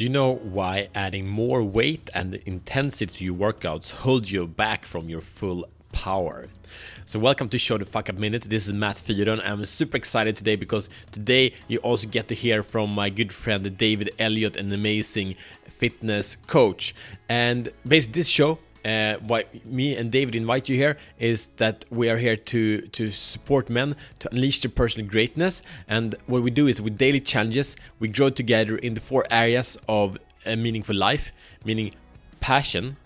Do you know why adding more weight and intensity to your workouts holds you back from your full power? So welcome to Show the Fuck Up Minute. This is Matt Fyron. I'm super excited today because today you also get to hear from my good friend David Elliott, an amazing fitness coach. And basically this show uh, why me and David invite you here is that we are here to to support men to unleash their personal greatness. And what we do is with daily challenges, we grow together in the four areas of a meaningful life, meaning passion,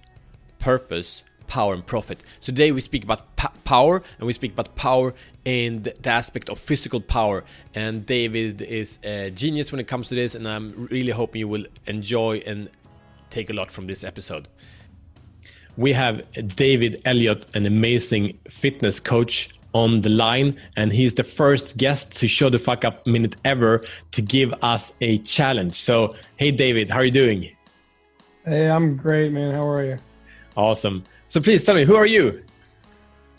purpose, power, and profit. So today we speak about power, and we speak about power in the, the aspect of physical power. And David is a genius when it comes to this, and I'm really hoping you will enjoy and take a lot from this episode we have David Elliott, an amazing fitness coach on the line, and he's the first guest to show the fuck up minute ever to give us a challenge. So, hey, David, how are you doing? Hey, I'm great, man. How are you? Awesome. So, please tell me, who are you?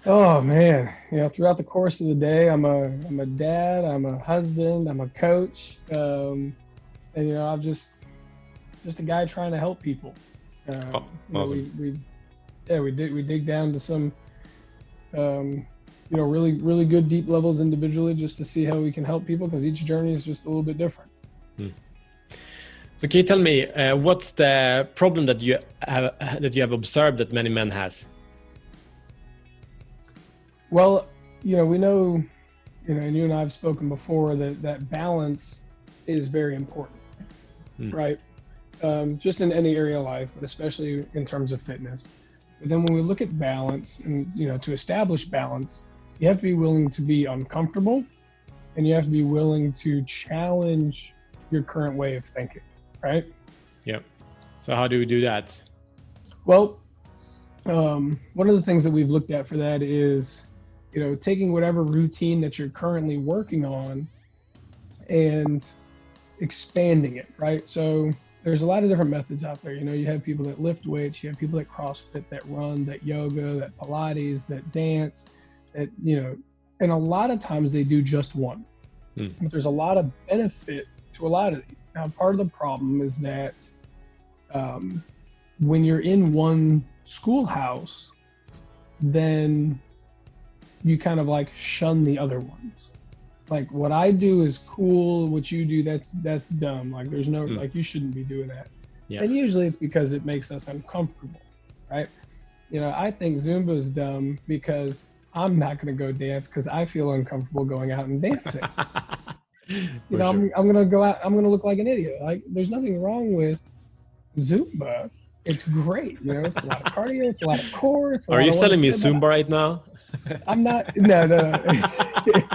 Oh man, you know, throughout the course of the day, I'm a I'm a dad, I'm a husband, I'm a coach, um, and you know, I'm just just a guy trying to help people. Um, oh, awesome. You know, we, we yeah, we dig we dig down to some, um, you know, really really good deep levels individually just to see how we can help people because each journey is just a little bit different. Hmm. So can you tell me uh, what's the problem that you have that you have observed that many men has? Well, you know, we know, you know, and you and I have spoken before that that balance is very important, hmm. right? Um, just in any area of life, but especially in terms of fitness. But then when we look at balance and you know to establish balance, you have to be willing to be uncomfortable and you have to be willing to challenge your current way of thinking, right? Yep. So how do we do that? Well, um, one of the things that we've looked at for that is, you know, taking whatever routine that you're currently working on and expanding it, right? So there's a lot of different methods out there. You know, you have people that lift weights, you have people that CrossFit, that run, that yoga, that Pilates, that dance, that, you know, and a lot of times they do just one. Hmm. But there's a lot of benefit to a lot of these. Now, part of the problem is that um, when you're in one schoolhouse, then you kind of like shun the other ones like what I do is cool. What you do, that's that's dumb. Like there's no mm. like you shouldn't be doing that. Yeah. And usually it's because it makes us uncomfortable, right? You know, I think Zumba is dumb because I'm not going to go dance because I feel uncomfortable going out and dancing. you know, sure. I'm, I'm going to go out. I'm going to look like an idiot. Like there's nothing wrong with Zumba. It's great. You know, it's a lot of cardio. It's a lot of core. Are you selling me Zumba right now? I'm not. No, no. no.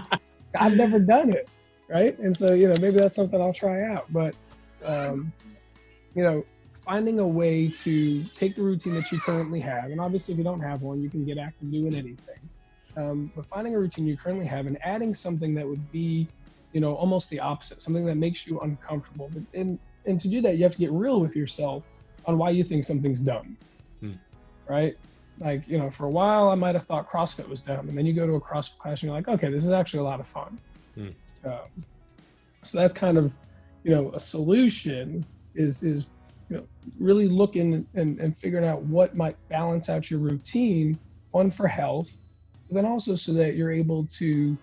I've never done it, right? And so you know maybe that's something I'll try out. But um, you know, finding a way to take the routine that you currently have, and obviously if you don't have one, you can get active doing anything. Um, but finding a routine you currently have and adding something that would be, you know, almost the opposite, something that makes you uncomfortable. But, and and to do that, you have to get real with yourself on why you think something's dumb, hmm. right? Like you know for a while i might have thought crossfit was dumb and then you go to a crossfit class and you're like okay this is actually a lot of fun mm. um, so that's kind of you know a solution is is you know really looking and, and figuring out what might balance out your routine one for health but then also so that you're able to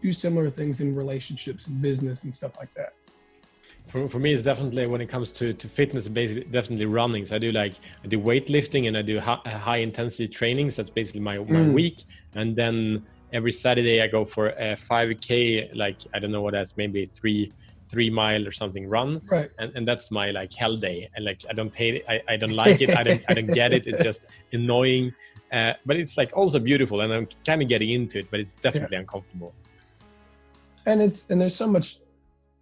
do similar things in relationships and business and stuff like that for, for me it's definitely when it comes to, to fitness basically definitely running. So i do like i do weightlifting and i do high, high intensity trainings. That's basically my, my mm. week. And then every saturday i go for a 5k like i don't know what that's maybe three three mile or something run. Right. And, and that's my like hell day. And like i don't hate it. I, I don't like it. I don't i don't get it. It's just annoying. Uh, but it's like also beautiful and i'm kind of getting into it but it's definitely yeah. uncomfortable. And it's and there's so much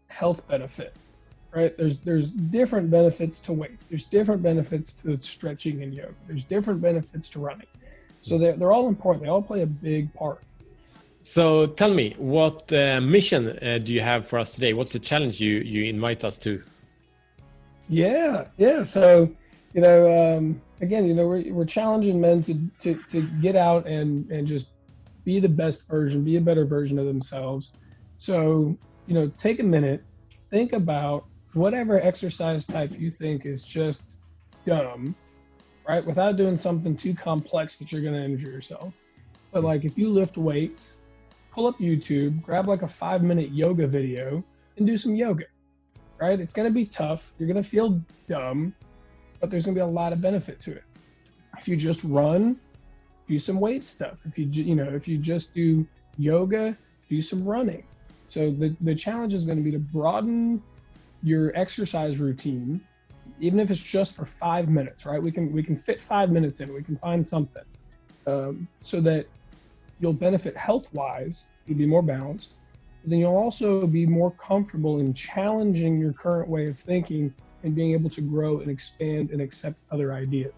health benefit right? There's there's different benefits to weights. There's different benefits to stretching and yoga. There's different benefits to running. So they're, they're all important. They all play a big part. So tell me, what uh, mission uh, do you have for us today? What's the challenge you you invite us to? Yeah, yeah. So you know, um, again, you know, we're, we're challenging men to, to to get out and and just be the best version, be a better version of themselves. So you know, take a minute, think about whatever exercise type you think is just dumb, right? Without doing something too complex that you're going to injure yourself. But like if you lift weights, pull up YouTube, grab like a five minute yoga video and do some yoga, right? It's going to be tough. You're going to feel dumb, but there's going to be a lot of benefit to it. If you just run, do some weight stuff. If you, you know, if you just do yoga, do some running. So the, the challenge is going to be to broaden your exercise routine, even if it's just for five minutes, right? We can we can fit five minutes in. We can find something um, so that you'll benefit health wise. You'll be more balanced. But then you'll also be more comfortable in challenging your current way of thinking and being able to grow and expand and accept other ideas.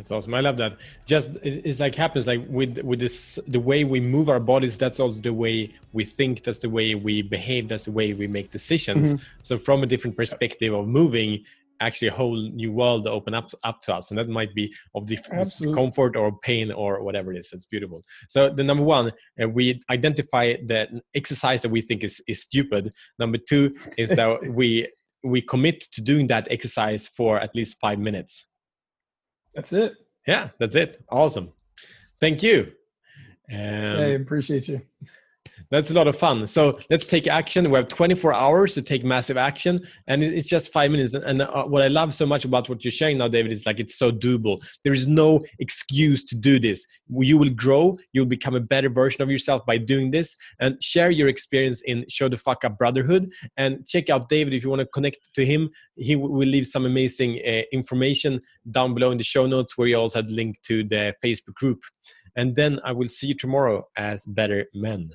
That's awesome. I love that. Just it's like happens like with with this the way we move our bodies. That's also the way we think. That's the way we behave. That's the way we make decisions. Mm-hmm. So from a different perspective of moving, actually a whole new world open up up to us, and that might be of different comfort or pain or whatever it is. It's beautiful. So the number one, uh, we identify the exercise that we think is is stupid. Number two is that we we commit to doing that exercise for at least five minutes that's it. Yeah, that's it. Awesome. Thank you. Um, hey, appreciate you. That's a lot of fun. So let's take action. We have 24 hours to take massive action, and it's just five minutes. And uh, what I love so much about what you're sharing now, David, is like it's so doable. There is no excuse to do this. You will grow. You'll become a better version of yourself by doing this. And share your experience in Show the Fuck Up Brotherhood. And check out David if you want to connect to him. He will leave some amazing uh, information down below in the show notes, where you also had link to the Facebook group. And then I will see you tomorrow as better men.